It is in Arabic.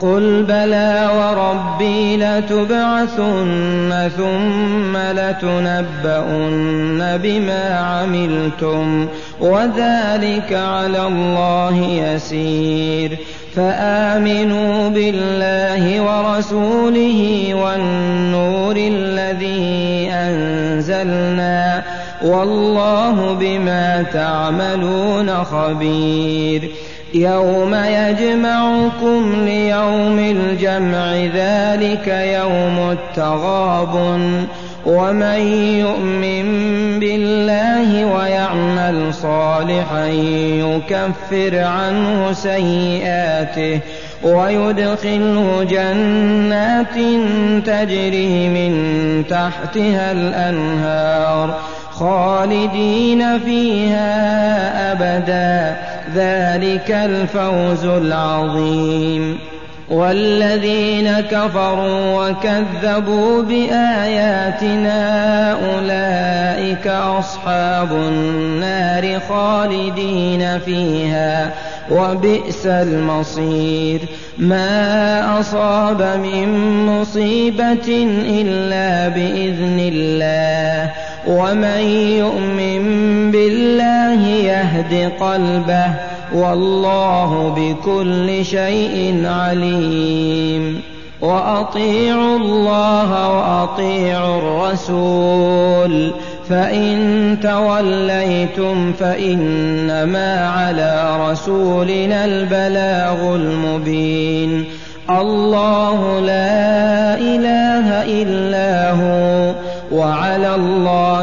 قل بلى وربي لتبعثن ثم لتنبؤن بما عملتم وذلك على الله يسير فامنوا بالله ورسوله والنور الذي انزلنا والله بما تعملون خبير يوم يجمعكم ليوم الجمع ذلك يوم التغابن ومن يؤمن بالله ويعمل صالحا يكفر عنه سيئاته ويدخله جنات تجري من تحتها الأنهار خالدين فيها أبدا ذلك الفوز العظيم. والذين كفروا وكذبوا بآياتنا أولئك أصحاب النار خالدين فيها وبئس المصير. ما أصاب من مصيبة إلا بإذن الله. ومن يؤمن بالله يهد قلبه والله بكل شيء عليم واطيعوا الله واطيعوا الرسول فان توليتم فانما على رسولنا البلاغ المبين الله لا اله الا هو وعلى الله